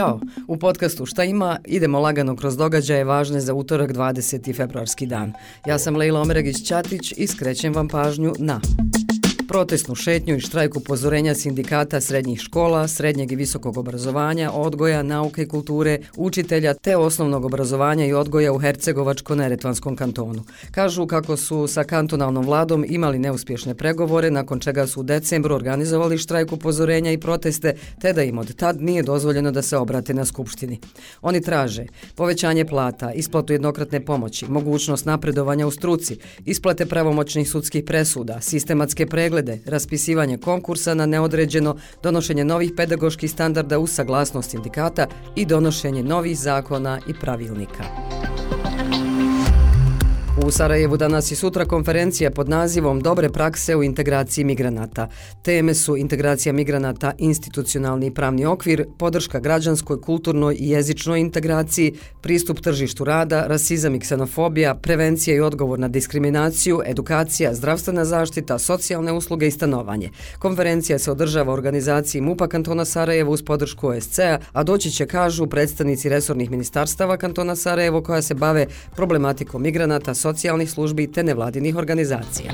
Ćao! U podcastu Šta ima idemo lagano kroz događaje važne za utorak 20. februarski dan. Ja sam Leila Omeregić-Ćatić i skrećem vam pažnju na protestnu šetnju i štrajk upozorenja sindikata srednjih škola, srednjeg i visokog obrazovanja, odgoja, nauke i kulture, učitelja te osnovnog obrazovanja i odgoja u Hercegovačko-Neretvanskom kantonu. Kažu kako su sa kantonalnom vladom imali neuspješne pregovore, nakon čega su u decembru organizovali štrajk upozorenja i proteste, te da im od tad nije dozvoljeno da se obrate na skupštini. Oni traže povećanje plata, isplatu jednokratne pomoći, mogućnost napredovanja u struci, isplate pravomoćnih sudskih presuda, sistematske preglede, preglede, raspisivanje konkursa na neodređeno, donošenje novih pedagoških standarda u saglasnost sindikata i donošenje novih zakona i pravilnika. U Sarajevu danas i sutra konferencija pod nazivom Dobre prakse u integraciji migranata. Teme su integracija migranata, institucionalni i pravni okvir, podrška građanskoj, kulturnoj i jezičnoj integraciji, pristup tržištu rada, rasizam i ksenofobija, prevencija i odgovor na diskriminaciju, edukacija, zdravstvena zaštita, socijalne usluge i stanovanje. Konferencija se održava u organizaciji MUPA kantona Sarajevo uz podršku OSCE-a, a doći će, kažu, predstavnici resornih ministarstava kantona Sarajevo koja se bave problematikom migranata, socijalnih socijalnih službi te nevladinih organizacija.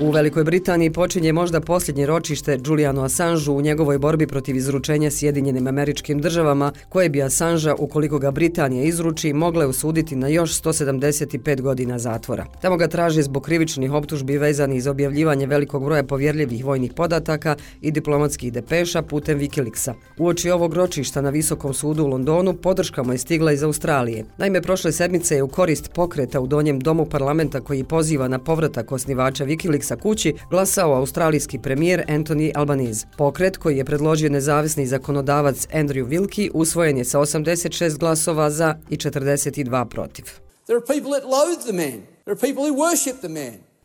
U Velikoj Britaniji počinje možda posljednje ročište Julianu Assangeu u njegovoj borbi protiv izručenja Sjedinjenim američkim državama, koje bi Assangea, ukoliko ga Britanija izruči, mogle usuditi na još 175 godina zatvora. Tamo ga traže zbog krivičnih optužbi vezani iz objavljivanje velikog broja povjerljivih vojnih podataka i diplomatskih depeša putem Wikileaksa. Uoči ovog ročišta na Visokom sudu u Londonu podrška mu je stigla iz Australije. Naime, prošle sedmice je u korist pokreta u donjem domu parlamenta koji poziva na povratak osnivača Wikileaks sa kući glasao australijski premijer Anthony Albanese. Pokret koji je predložio nezavisni zakonodavac Andrew Wilkie usvojen je sa 86 glasova za i 42 protiv.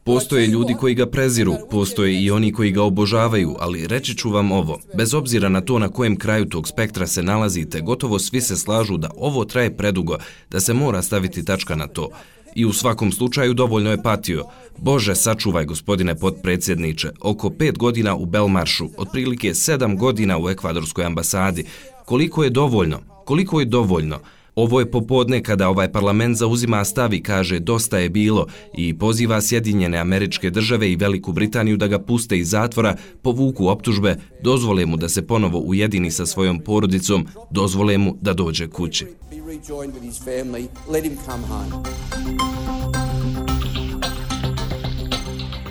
Postoje ljudi koji ga preziru, postoje i oni koji ga obožavaju, ali reći ću vam ovo. Bez obzira na to na kojem kraju tog spektra se nalazite, gotovo svi se slažu da ovo traje predugo, da se mora staviti tačka na to i u svakom slučaju dovoljno je patio. Bože, sačuvaj, gospodine potpredsjedniče, oko pet godina u Belmaršu, otprilike sedam godina u ekvadorskoj ambasadi. Koliko je dovoljno? Koliko je dovoljno? Ovo je popodne kada ovaj parlament zauzima stavi, kaže dosta je bilo i poziva Sjedinjene američke države i Veliku Britaniju da ga puste iz zatvora, povuku optužbe, dozvole mu da se ponovo ujedini sa svojom porodicom, dozvole mu da dođe kući.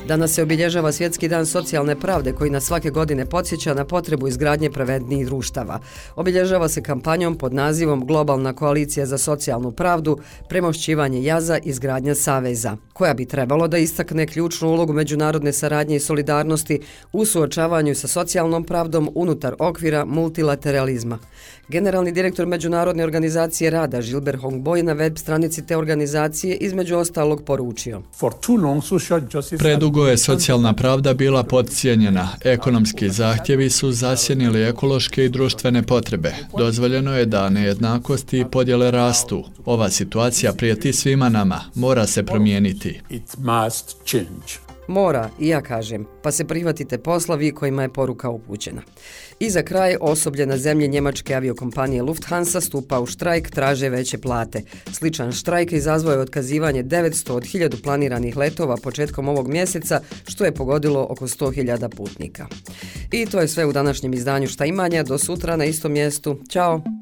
Danas se obilježava Svjetski dan socijalne pravde koji nas svake godine podsjeća na potrebu izgradnje pravednijih društava. Obilježava se kampanjom pod nazivom Globalna koalicija za socijalnu pravdu, premošćivanje jaza i izgradnja saveza, koja bi trebalo da istakne ključnu ulogu međunarodne saradnje i solidarnosti u suočavanju sa socijalnom pravdom unutar okvira multilateralizma. Generalni direktor Međunarodne organizacije rada Žilber Hongboj na web stranici te organizacije između ostalog poručio. Predugo je socijalna pravda bila podcijenjena. Ekonomski zahtjevi su zasjenili ekološke i društvene potrebe. Dozvoljeno je da nejednakosti i podjele rastu. Ova situacija prijeti svima nama. Mora se promijeniti. Mora, i ja kažem, pa se prihvatite posla vi kojima je poruka upućena. I za kraj, osoblje na zemlji njemačke aviokompanije Lufthansa stupa u štrajk, traže veće plate. Sličan štrajk izazvoje otkazivanje 900 od 1000 planiranih letova početkom ovog mjeseca, što je pogodilo oko 100.000 putnika. I to je sve u današnjem izdanju Šta imanja. Do sutra na istom mjestu. Ćao!